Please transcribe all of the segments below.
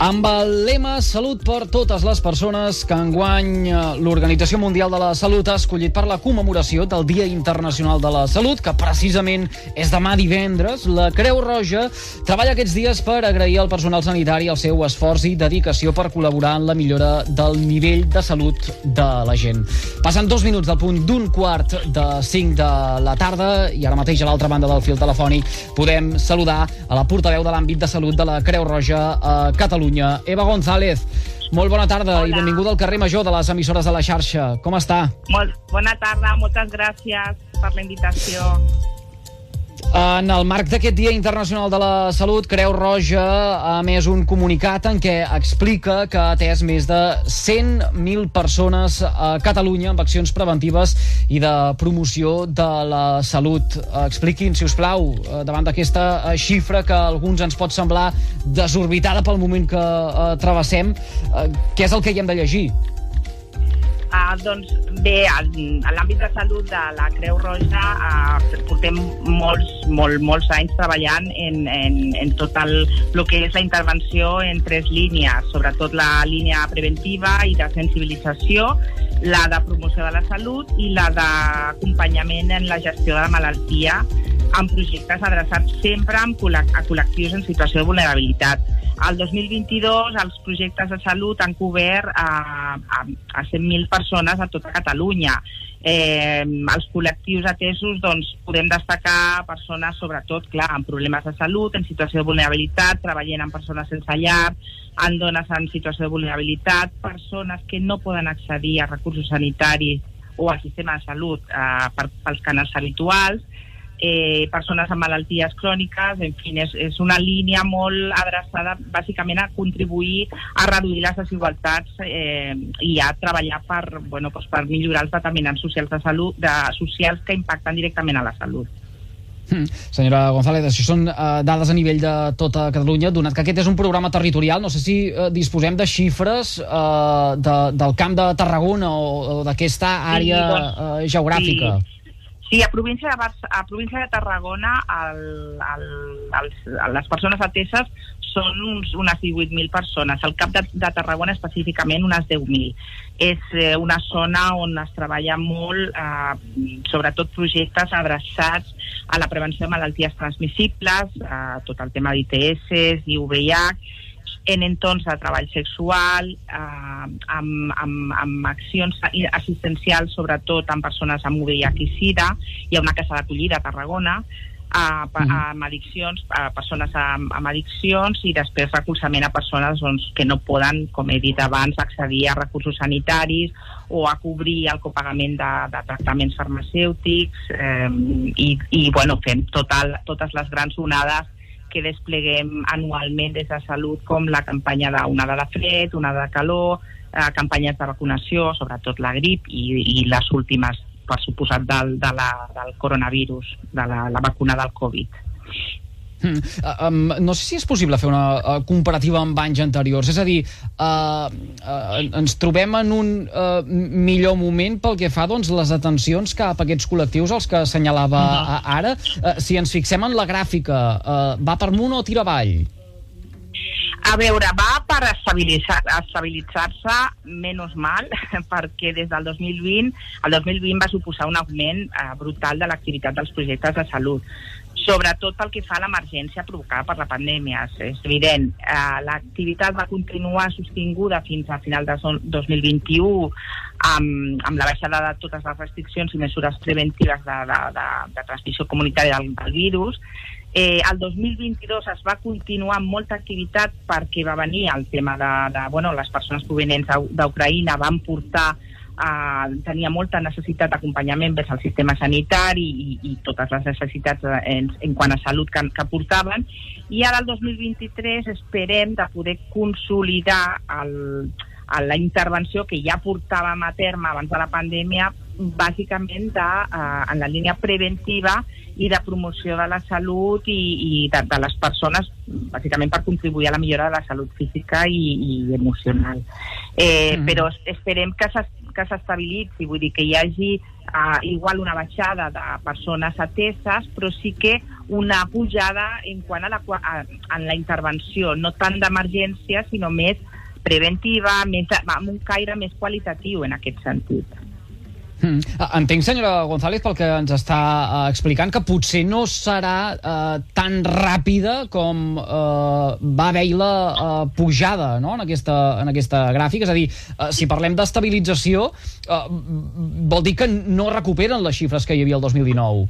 Amb el lema Salut per totes les persones que enguany eh, l'Organització Mundial de la Salut ha escollit per la commemoració del Dia Internacional de la Salut, que precisament és demà divendres, la Creu Roja treballa aquests dies per agrair al personal sanitari el seu esforç i dedicació per col·laborar en la millora del nivell de salut de la gent. Passen dos minuts del punt d'un quart de cinc de la tarda i ara mateix a l'altra banda del fil telefònic podem saludar a la portaveu de l'àmbit de salut de la Creu Roja a Catalunya, Catalunya. Eva González, molt bona tarda Hola. i benvinguda al carrer Major de les emissores de la xarxa. Com està? Molt bona tarda, moltes gràcies per la invitació. En el marc d'aquest Dia Internacional de la Salut, Creu Roja ha emès un comunicat en què explica que ha atès més de 100.000 persones a Catalunya amb accions preventives i de promoció de la salut. Expliquin, si us plau, eh, davant d'aquesta eh, xifra que a alguns ens pot semblar desorbitada pel moment que eh, travessem, què és el que hi hem de llegir? Uh, doncs bé, en l'àmbit de salut de la Creu Roja uh, portem molts, molt, molts anys treballant en, en, en tot el, el que és la intervenció en tres línies, sobretot la línia preventiva i de sensibilització, la de promoció de la salut i la d'acompanyament en la gestió de la malaltia amb projectes adreçats sempre a col·lectius en situació de vulnerabilitat el 2022 els projectes de salut han cobert a, a, a 100.000 persones a tota Catalunya. Eh, els col·lectius atesos doncs, podem destacar persones, sobretot, clar, amb problemes de salut, en situació de vulnerabilitat, treballant amb persones sense llar, en dones en situació de vulnerabilitat, persones que no poden accedir a recursos sanitaris o al sistema de salut eh, pels canals habituals, eh, persones amb malalties cròniques, en fi, és, és una línia molt adreçada bàsicament a contribuir a reduir les desigualtats eh, i a treballar per, bueno, doncs per millorar els determinants socials de salut, de, socials que impacten directament a la salut. Hmm. Senyora González, això són uh, dades a nivell de tota Catalunya, donat que aquest és un programa territorial, no sé si uh, disposem de xifres uh, de, del camp de Tarragona o, o d'aquesta àrea sí, doncs, uh, geogràfica. Sí. Sí, a província de, Bar a província de Tarragona el, el, els, les persones ateses són uns, unes 18.000 persones. Al cap de, de Tarragona específicament unes 10.000. És eh, una zona on es treballa molt, eh, sobretot projectes adreçats a la prevenció de malalties transmissibles, a tot el tema d'ITS i VIH, en entorns de treball sexual, eh, amb, amb, amb accions assistencials, sobretot amb persones amb VIH i SIDA. Hi ha una casa d'acollida a Tarragona, a, a, mhm. amb addiccions, a persones amb, amb addiccions i després recolzament a persones doncs, que no poden, com he dit abans, accedir a recursos sanitaris o a cobrir el copagament de, de tractaments farmacèutics eh, i, i bueno, fem total, totes les grans onades que despleguem anualment des de Salut, com la campanya d'onada de fred, onada de calor, eh, campanyes de vacunació, sobretot la grip, i, i les últimes, per suposat, del, de la, del coronavirus, de la, la vacuna del Covid. Mm. Uh, um, no sé si és possible fer una uh, comparativa amb anys anteriors. És a dir, uh, uh, ens trobem en un uh, millor moment pel que fa doncs, les atencions cap a aquests col·lectius, els que assenyalava uh, ara. Uh, si ens fixem en la gràfica, uh, va per amunt o tira avall? A veure, va per estabilitzar-se, estabilitzar menys mal, perquè des del 2020, el 2020 va suposar un augment eh, brutal de l'activitat dels projectes de salut sobretot pel que fa a l'emergència provocada per la pandèmia. És evident, eh, l'activitat va continuar sostinguda fins a final de 2021 amb, amb la baixada de totes les restriccions i mesures preventives de, de, de, de transmissió comunitària del, del virus. Eh, el 2022 es va continuar amb molta activitat perquè va venir el tema de, de bueno, les persones provenents d'Ucraïna van portar eh, tenia molta necessitat d'acompanyament vers el sistema sanitari i, i totes les necessitats en, en quant a salut que, que portaven i ara el 2023 esperem de poder consolidar el, la intervenció que ja portàvem a terme abans de la pandèmia bàsicament de, uh, en la línia preventiva i de promoció de la salut i, i de, de les persones, bàsicament per contribuir a la millora de la salut física i, i emocional. Eh, mm -hmm. Però esperem que que s'estabilitzi, vull dir que hi hagi uh, igual una baixada de persones ateses, però sí que una pujada en quant a la, a, a la intervenció, no tant d'emergència, sinó més preventiva, més, amb un caire més qualitatiu en aquest sentit. Mm. Entenc, senyora González, pel que ens està uh, explicant, que potser no serà uh, tan ràpida com uh, va haver-hi la uh, pujada no? en, aquesta, en aquesta gràfica. És a dir, uh, si parlem d'estabilització, uh, vol dir que no recuperen les xifres que hi havia el 2019.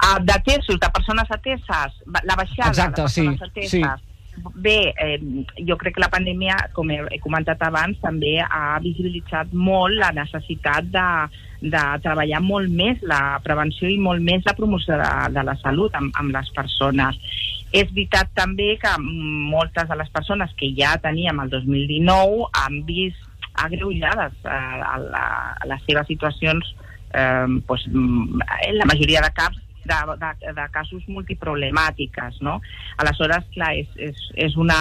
Uh, d'atesos, de persones ateses, la baixada Exacte, de persones sí, ateses, sí Bé, eh, jo crec que la pandèmia, com he, comentat abans, també ha visibilitzat molt la necessitat de, de treballar molt més la prevenció i molt més la promoció de, de la salut amb, amb les persones. És veritat també que moltes de les persones que ja teníem el 2019 han vist agreujades eh, a, a, a les seves situacions eh, pues, en la majoria de caps de, de, de casos multiproblemàtiques, no? Aleshores, clar, és, és, és una,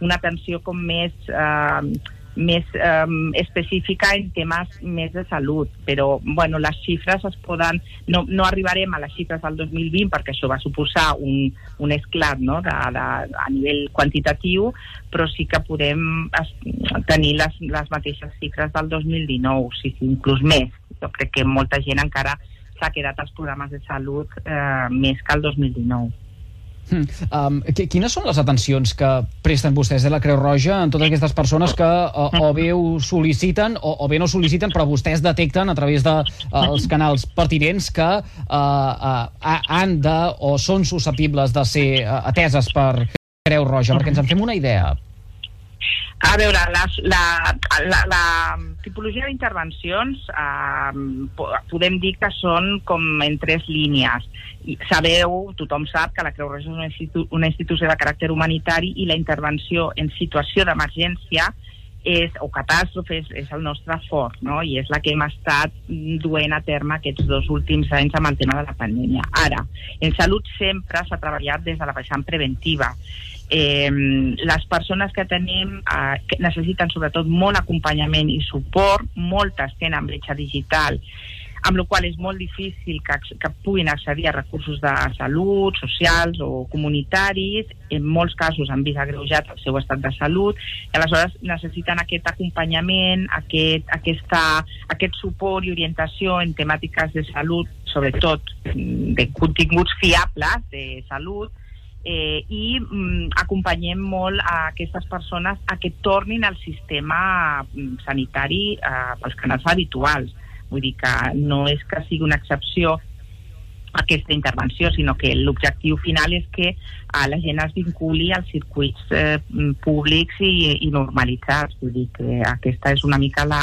una atenció com més... Eh, més eh, específica en temes més de salut, però bueno, les xifres es poden... No, no arribarem a les xifres del 2020 perquè això va suposar un, un esclat no? de, de, a nivell quantitatiu, però sí que podem es, tenir les, les mateixes xifres del 2019, sí, sí, inclús més. Jo crec que molta gent encara s'ha quedat als programes de salut eh, més que el 2019. Hmm. Um, quines són les atencions que presten vostès de la Creu Roja en totes aquestes persones que o, o bé ho sol·liciten o, o bé no sol·liciten però vostès detecten a través dels de, uh, canals pertinents que uh, uh, han de o són susceptibles de ser uh, ateses per Creu Roja perquè ens en fem una idea a veure, la, la, la, la tipologia d'intervencions eh, podem dir que són com en tres línies. Sabeu, tothom sap que la Creu Roja és una, institu una institució de caràcter humanitari i la intervenció en situació d'emergència és, o catàstrofe és, és el nostre fort, no? i és la que hem estat duent a terme aquests dos últims anys amb el tema de la pandèmia. Ara, en salut sempre s'ha treballat des de la vessant preventiva eh, les persones que tenim eh, que necessiten sobretot molt acompanyament i suport, moltes tenen bretxa digital, amb la qual és molt difícil que, que puguin accedir a recursos de salut, socials o comunitaris, en molts casos han vist agreujat el seu estat de salut, i aleshores necessiten aquest acompanyament, aquest, aquesta, aquest suport i orientació en temàtiques de salut, sobretot de continguts fiables de salut, eh, i mm, acompanyem molt a aquestes persones a que tornin al sistema mm, sanitari eh, pels canals habituals. Vull dir que no és que sigui una excepció aquesta intervenció, sinó que l'objectiu final és que eh, la gent es vinculi als circuits eh, públics i, i normalitzats. Vull dir que aquesta és una mica la,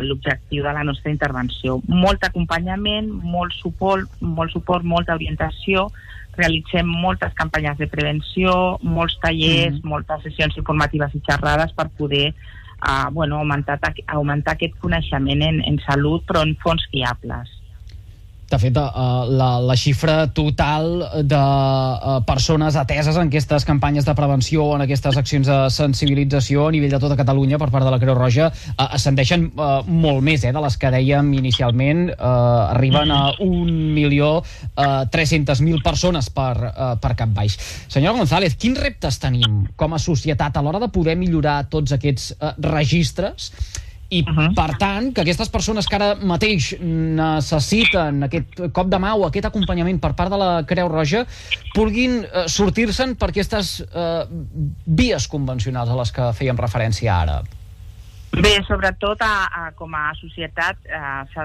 l'objectiu de la nostra intervenció. Molt acompanyament, molt suport, molt suport, molta orientació, realitzem moltes campanyes de prevenció, molts tallers, mm. moltes sessions informatives i xerrades per poder uh, bueno, augmentar, augmentar aquest coneixement en, en salut, però en fons fiables. De fet, uh, la, la xifra total de uh, persones ateses en aquestes campanyes de prevenció o en aquestes accions de sensibilització a nivell de tota Catalunya per part de la Creu Roja uh, ascendeixen molt més eh, de les que dèiem inicialment. Uh, arriben a 1.300.000 persones per, per cap baix. Senyora González, quins reptes tenim com a societat a l'hora de poder millorar tots aquests registres i, uh -huh. per tant, que aquestes persones que ara mateix necessiten aquest cop de mà o aquest acompanyament per part de la Creu Roja puguin eh, sortir-se'n per aquestes eh, vies convencionals a les que fèiem referència ara. Bé, sobretot a, a, com a societat eh, s'ha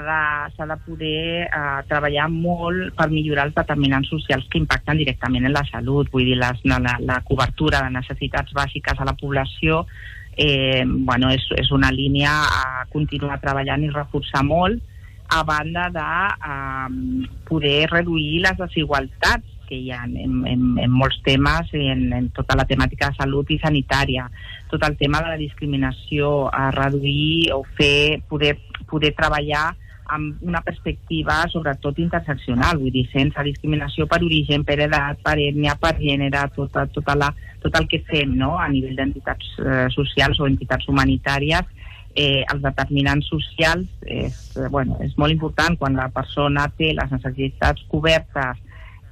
de, de poder eh, treballar molt per millorar els determinants socials que impacten directament en la salut, vull dir, les, la, la cobertura de necessitats bàsiques a la població eh, bueno, és, és una línia a continuar treballant i reforçar molt a banda de eh, poder reduir les desigualtats que hi ha en, en, en molts temes i en, en tota la temàtica de salut i sanitària. Tot el tema de la discriminació, a reduir o fer, poder, poder treballar amb una perspectiva sobretot interseccional, vull dir, sense discriminació per origen, per edat, per ètnia, per gènere, tota, tota la, tot el que fem no? a nivell d'entitats eh, socials o entitats humanitàries eh, els determinants socials és, eh, bueno, és molt important quan la persona té les necessitats cobertes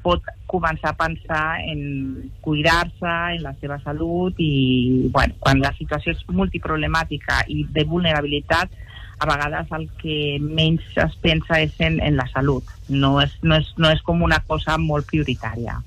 pot començar a pensar en cuidar-se, en la seva salut i bueno, quan la situació és multiproblemàtica i de vulnerabilitat a vegades el que menys es pensa és en, en la salut. No és, no, és, no és com una cosa molt prioritària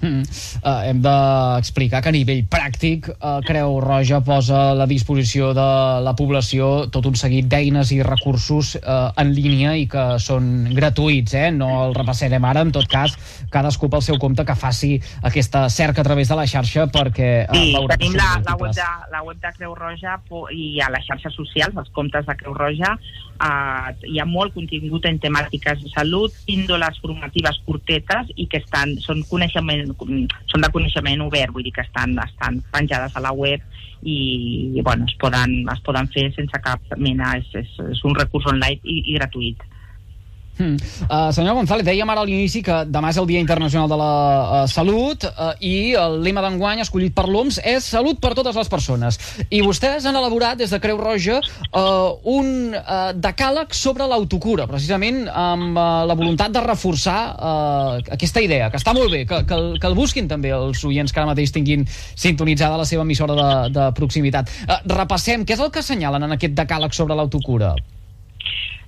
Mm. Uh, hem d'explicar que a nivell pràctic uh, Creu Roja posa a la disposició de la població tot un seguit d'eines i recursos uh, en línia i que són gratuïts, eh? no el repassarem ara, en tot cas cadascú pel seu compte que faci aquesta cerca a través de la xarxa perquè uh, sí, tenim la, la, web de, la web de Creu Roja i a les xarxes socials, els comptes de Creu Roja uh, hi ha molt contingut en temàtiques de salut, píndoles formatives curtetes i que estan, són coneixement són de coneixement obert, vull dir que estan, estan penjades a la web i, bueno, es poden, es poden fer sense cap mena, és, és, és un recurs online i, i gratuït. Hmm. Uh, senyor González, dèiem ara a l'inici que demà és el Dia Internacional de la uh, Salut uh, i el lema d'enguany escollit per l'OMS és Salut per totes les persones. I vostès han elaborat des de Creu Roja uh, un uh, decàleg sobre l'autocura, precisament amb uh, la voluntat de reforçar uh, aquesta idea, que està molt bé, que, que, el, que el busquin també els oients que ara mateix tinguin sintonitzada la seva emissora de, de proximitat. Uh, repassem, què és el que assenyalen en aquest decàleg sobre l'autocura?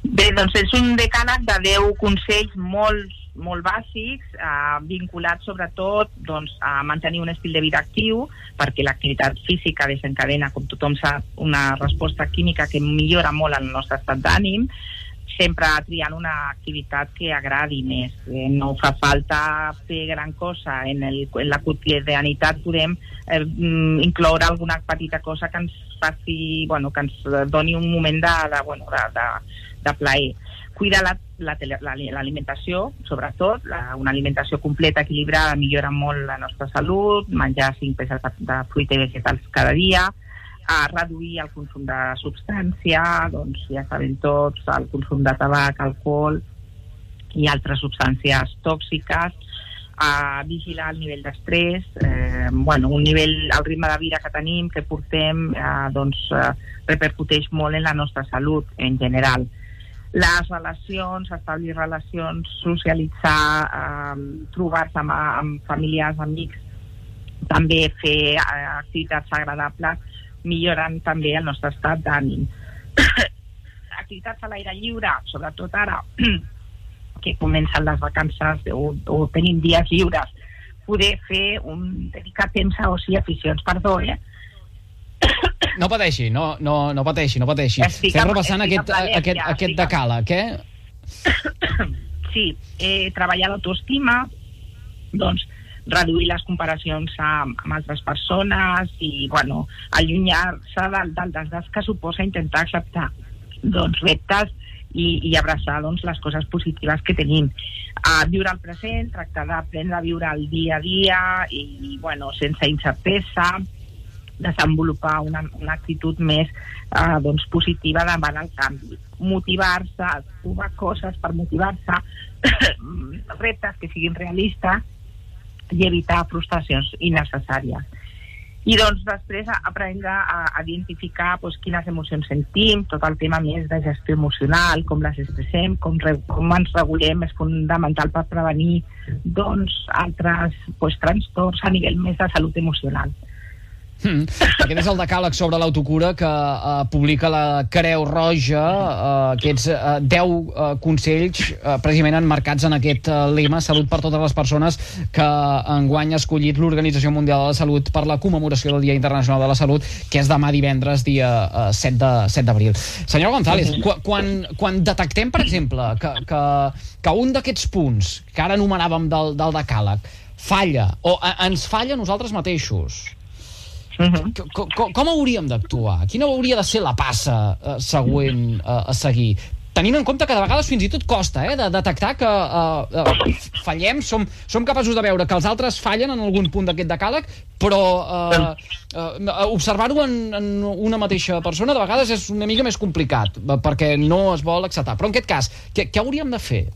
Bé, doncs és un decàleg de 10 consells molt, molt bàsics, eh, vinculats sobretot doncs, a mantenir un estil de vida actiu, perquè l'activitat física desencadena, com tothom sap, una resposta química que millora molt el nostre estat d'ànim, sempre triant una activitat que agradi més. Eh, no fa falta fer gran cosa. En, el, en la quotidianitat podem eh, mm, incloure alguna petita cosa que ens faci, bueno, que ens doni un moment de, de, bueno, de, de, de plaer. Cuidar l'alimentació, la, la, sobretot, la, una alimentació completa, equilibrada, millora molt la nostra salut, menjar 5 peces de, de fruita i vegetals cada dia, a reduir el consum de substància, doncs ja sabem tots, el consum de tabac, alcohol i altres substàncies tòxiques, a vigilar el nivell d'estrès, eh, bueno, un nivell, el ritme de vida que tenim, que portem, eh, doncs eh, repercuteix molt en la nostra salut en general. Les relacions, establir relacions, socialitzar, eh, trobar-se amb, amb familiars, amics, també fer eh, activitats agradables, milloren també el nostre estat d'ànim. activitats a l'aire lliure, sobretot ara que comencen les vacances o, o tenim dies lliures, poder fer un dedicar temps a oci aficions, perdó, eh? no pateixi, no, no, no pateixi, no pateixi. Estic Estem repassant aquest, aquest, ja, aquest decàleg, eh? Sí, eh, treballar l'autoestima, doncs reduir les comparacions amb, amb altres persones i, bueno, allunyar-se del, del desgast que suposa intentar acceptar doncs, reptes i, i abraçar doncs, les coses positives que tenim. Uh, viure el present, tractar d'aprendre a viure el dia a dia i, i bueno, sense incertesa, desenvolupar una, una actitud més eh, doncs, positiva davant el canvi. Motivar-se, trobar coses per motivar-se, reptes que siguin realistes i evitar frustracions innecessàries. I doncs després aprendre a, a identificar doncs, quines emocions sentim, tot el tema més de gestió emocional, com les expressem, com, re, com ens regulem, és fundamental per prevenir doncs, altres doncs, trastorns a nivell més de salut emocional. Mm. Aquest és el decàleg sobre l'autocura que uh, publica la Creu Roja, uh, aquests uh, 10 uh, consells uh, precisament enmarcats en aquest uh, lema Salut per totes les persones que enguany ha escollit l'Organització Mundial de la Salut per la commemoració del Dia Internacional de la Salut, que és demà divendres, dia uh, 7 d'abril. Senyor González, qu quan, quan detectem, per exemple, que, que, que un d'aquests punts que ara anomenàvem del, del decàleg falla, o a, ens falla nosaltres mateixos, Uh -huh. com, com, com hauríem d'actuar? Quina hauria de ser la passa uh, següent uh, a seguir? tenint en compte que de vegades fins i tot costa eh, de detectar que uh, uh, fallem, som, som capaços de veure que els altres fallen en algun punt d'aquest decàleg, però uh, uh, observar-ho en, en una mateixa persona de vegades és una mica més complicat, perquè no es vol acceptar. Però en aquest cas, què, què hauríem de fer?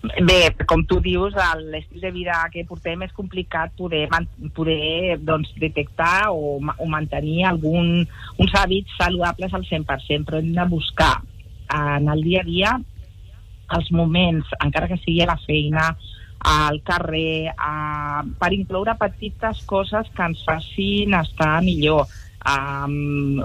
Bé, com tu dius, l'estil de vida que portem és complicat poder, poder doncs, detectar o, o mantenir algun, uns hàbits saludables al 100%, però hem de buscar en el dia a dia els moments, encara que sigui a la feina, al carrer, a, per incloure petites coses que ens facin estar millor Um,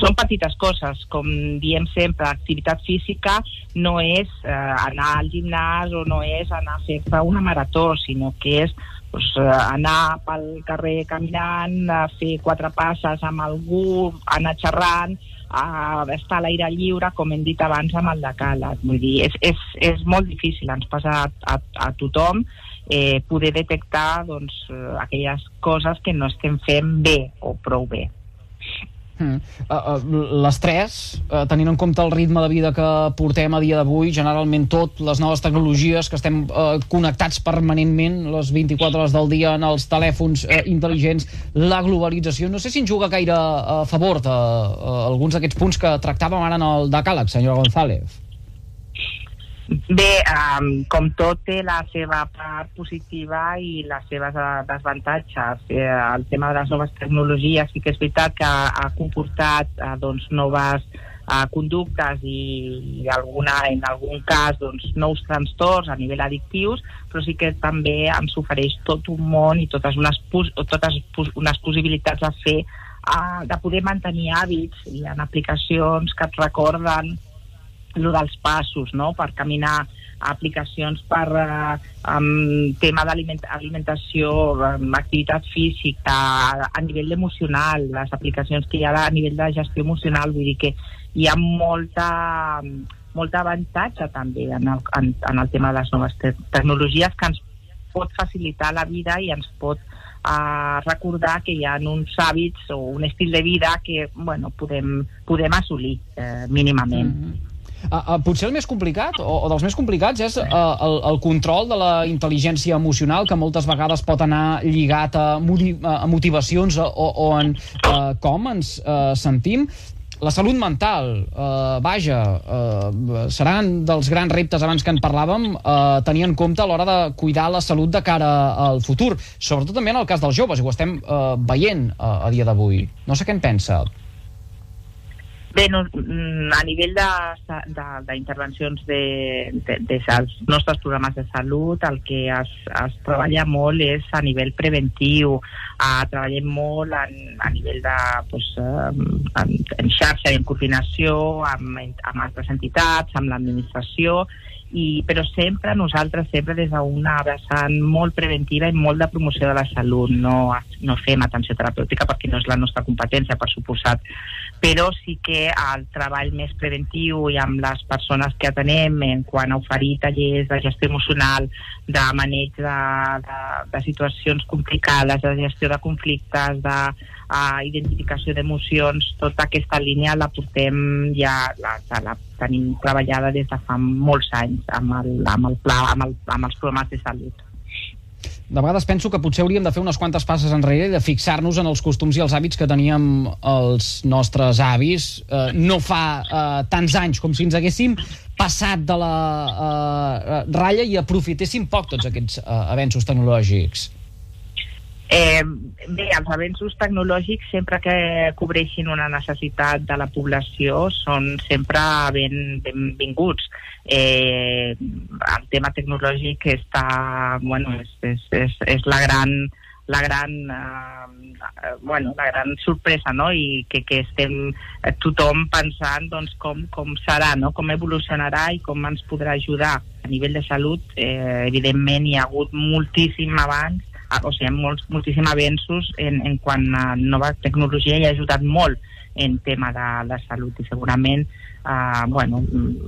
són petites coses, com diem sempre, activitat física no és uh, anar al gimnàs o no és anar a fer una marató, sinó que és pues, uh, anar pel carrer caminant, fer quatre passes amb algú, anar xerrant, uh, estar a l'aire lliure, com hem dit abans amb el de Cala. Vull dir, és, és, és molt difícil, ens passa a, a, a tothom, eh, poder detectar doncs, eh, aquelles coses que no estem fent bé o prou bé. Mm. Uh, uh, L'estrès, uh, tenint en compte el ritme de vida que portem a dia d'avui, generalment tot, les noves tecnologies, que estem connectats permanentment les 24 hores del dia en els telèfons intel·ligents, la globalització, no sé si en juga gaire a favor d'alguns d'aquests punts que tractàvem ara en el decàleg, senyora González. Bé, um, com tot té la seva part positiva i les seves desavantatges. Eh, el tema de les noves tecnologies sí que és veritat que ha, comportat uh, doncs, noves uh, conductes i, i alguna, en algun cas doncs, nous trastorns a nivell addictius, però sí que també ens ofereix tot un món i totes unes, totes unes possibilitats de fer de poder mantenir hàbits. Hi ha aplicacions que et recorden el dels passos, no?, per caminar, aplicacions per eh, um, tema d'alimentació, um, activitat física, a, a nivell emocional, les aplicacions que hi ha a nivell de gestió emocional, vull dir que hi ha molta, molta avantatge també en el, en, en el tema de les noves te tecnologies que ens pot facilitar la vida i ens pot uh, recordar que hi ha uns hàbits o un estil de vida que bueno, podem, podem assolir eh, mínimament. Mm -hmm Uh, uh, potser el més complicat, o, o dels més complicats, és uh, el, el control de la intel·ligència emocional, que moltes vegades pot anar lligat a, a motivacions o, o en uh, com ens uh, sentim. La salut mental, uh, vaja, uh, seran dels grans reptes abans que en parlàvem, uh, tenir en compte a l'hora de cuidar la salut de cara al futur, sobretot també en el cas dels joves, i ho estem uh, veient uh, a dia d'avui. No sé què en pensa. Bé, no, mm, a nivell d'intervencions de, de, de, de, dels nostres programes de salut, el que es, es treballa molt és a nivell preventiu. Uh, treballem molt en, a nivell de, pues, uh, en, en xarxa en coordinació amb, amb altres entitats, amb l'administració, i, però sempre nosaltres sempre des d'una vessant molt preventiva i molt de promoció de la salut. No, no fem atenció terapèutica perquè no és la nostra competència per suposat però sí que el treball més preventiu i amb les persones que atenem en quant a oferir tallers de gestió emocional de maneig de, de, de situacions complicades de gestió de conflictes de a identificació d'emocions, tota aquesta línia la portem ja, la, la tenim treballada des de fa molts anys amb el, amb el pla, amb, el, amb els programes de salut de vegades penso que potser hauríem de fer unes quantes passes enrere i de fixar-nos en els costums i els hàbits que teníem els nostres avis eh, no fa eh, tants anys com si ens haguéssim passat de la eh, ratlla i aprofitéssim poc tots aquests eh, avenços tecnològics. Eh, bé, els avenços tecnològics, sempre que cobreixin una necessitat de la població, són sempre ben, benvinguts. Eh, el tema tecnològic està, bueno, és, és, és, és la gran la gran, eh, bueno, la gran sorpresa, no? I que, que estem eh, tothom pensant doncs, com, com serà, no? com evolucionarà i com ens podrà ajudar. A nivell de salut, eh, evidentment, hi ha hagut moltíssim abans o sigui, molts, moltíssim avenços en, en quant a nova tecnologia i ha ajudat molt en tema de, de salut i segurament eh, bueno,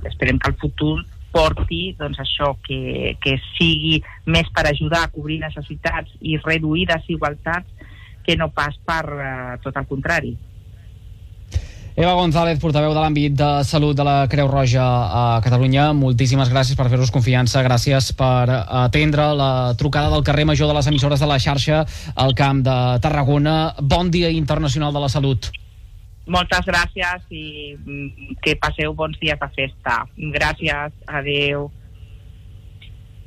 esperem que el futur porti doncs, això, que, que sigui més per ajudar a cobrir necessitats i reduir desigualtats que no pas per eh, tot el contrari. Eva González, portaveu de l'àmbit de salut de la Creu Roja a Catalunya, moltíssimes gràcies per fer-nos confiança, gràcies per atendre la trucada del carrer major de les emissores de la xarxa al Camp de Tarragona. Bon dia internacional de la salut. Moltes gràcies i mm, que passeu bons dies de festa. Gràcies, adeu.